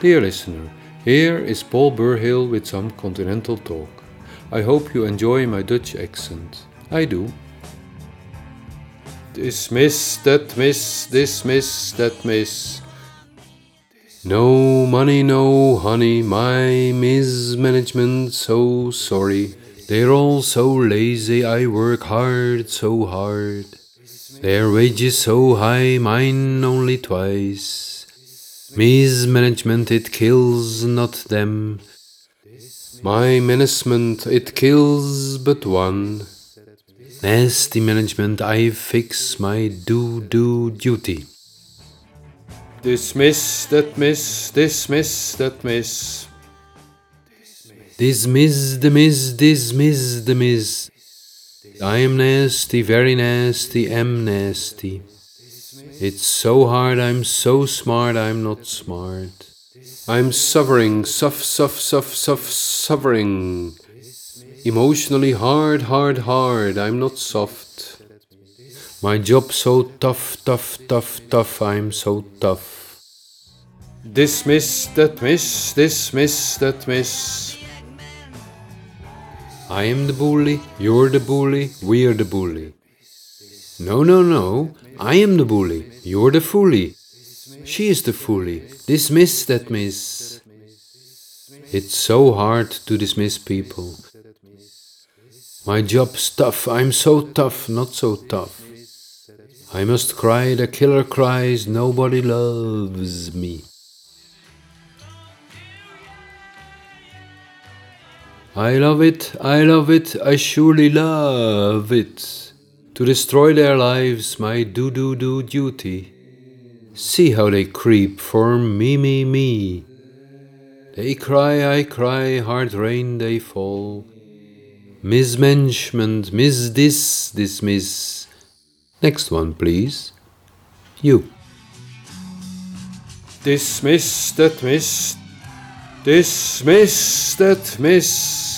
Dear listener, here is Paul Braamberg with some continental talk. I hope you enjoy my Dutch accent. I do. Dismiss, that miss, dismiss, that miss. No money, no honey, my mismanagement, so sorry. They're all so lazy, I work hard, so hard. Their wages so high, mine only twice. Mismanagement it kills not them. My management it kills but one. Nasty management I fix my do do duty. Dismiss that miss, dismiss that miss. Dismiss the miss, dismiss the miss. I am nasty, very nasty, am nasty. It's so hard, I'm so smart, I'm not smart. I'm suffering, suff, suff, suff, suff, suffering. Emotionally hard, hard, hard, I'm not soft. My job so tough, tough, tough, tough, I'm so tough. Dismiss that miss, dismiss that miss. I am the bully, you're the bully, we're the bully. No, no, no, I am the bully, you're the foolie. She is the foolie. Dismiss that miss. It's so hard to dismiss people. My job's tough, I'm so tough, not so tough. I must cry, the killer cries, nobody loves me. I love it, I love it, I surely love it to destroy their lives my do do do duty. See how they creep for me, me, me. They cry, I cry, hard rain they fall. Mismanagement, miss this, dismiss. Next one, please. You. Dismiss that miss. Dismiss that miss.